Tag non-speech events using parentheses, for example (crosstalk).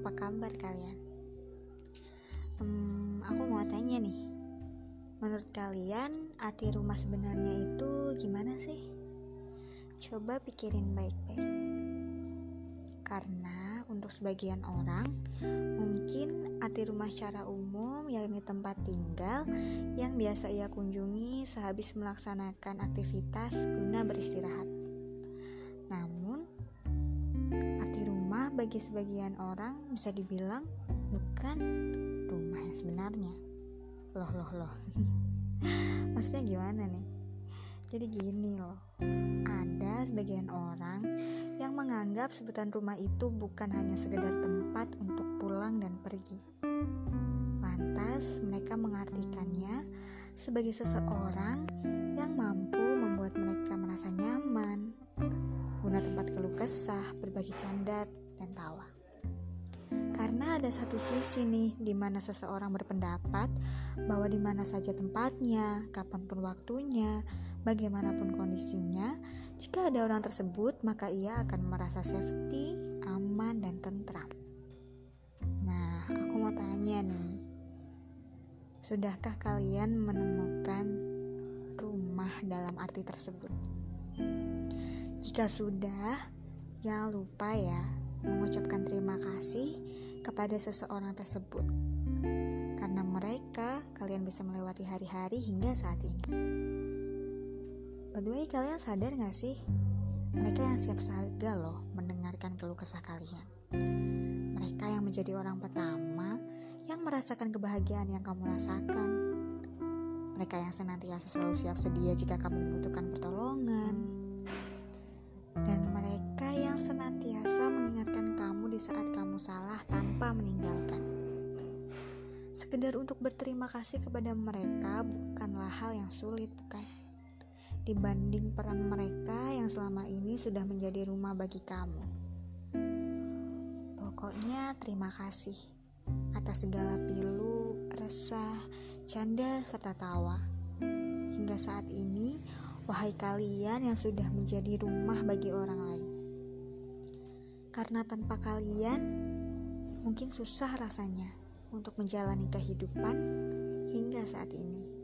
apa kabar kalian? Hmm, aku mau tanya nih, menurut kalian arti rumah sebenarnya itu gimana sih? Coba pikirin baik-baik. Karena untuk sebagian orang, mungkin arti rumah secara umum yakni tempat tinggal yang biasa ia kunjungi sehabis melaksanakan aktivitas guna beristirahat. Bagi sebagian orang bisa dibilang bukan rumah yang sebenarnya. Loh, loh, loh. (laughs) Maksudnya gimana nih? Jadi gini loh. Ada sebagian orang yang menganggap sebutan rumah itu bukan hanya sekedar tempat untuk pulang dan pergi. Lantas mereka mengartikannya sebagai seseorang yang mampu membuat mereka merasa nyaman, guna tempat keluh kesah, berbagi canda, dan tawa. Karena ada satu sisi nih di mana seseorang berpendapat bahwa di mana saja tempatnya, kapan pun waktunya, bagaimanapun kondisinya, jika ada orang tersebut maka ia akan merasa safety, aman dan tentram. Nah, aku mau tanya nih. Sudahkah kalian menemukan rumah dalam arti tersebut? Jika sudah, jangan lupa ya mengucapkan terima kasih kepada seseorang tersebut. Karena mereka, kalian bisa melewati hari-hari hingga saat ini. By the way, kalian sadar gak sih? Mereka yang siap saga loh mendengarkan keluh kesah kalian. Mereka yang menjadi orang pertama yang merasakan kebahagiaan yang kamu rasakan. Mereka yang senantiasa selalu siap sedia jika kamu membutuhkan pertolongan. Senantiasa mengingatkan kamu di saat kamu salah tanpa meninggalkan. Sekedar untuk berterima kasih kepada mereka bukanlah hal yang sulit, bukan? Dibanding peran mereka yang selama ini sudah menjadi rumah bagi kamu. Pokoknya terima kasih atas segala pilu, resah, canda, serta tawa. Hingga saat ini, wahai kalian yang sudah menjadi rumah bagi orang lain. Karena tanpa kalian, mungkin susah rasanya untuk menjalani kehidupan hingga saat ini.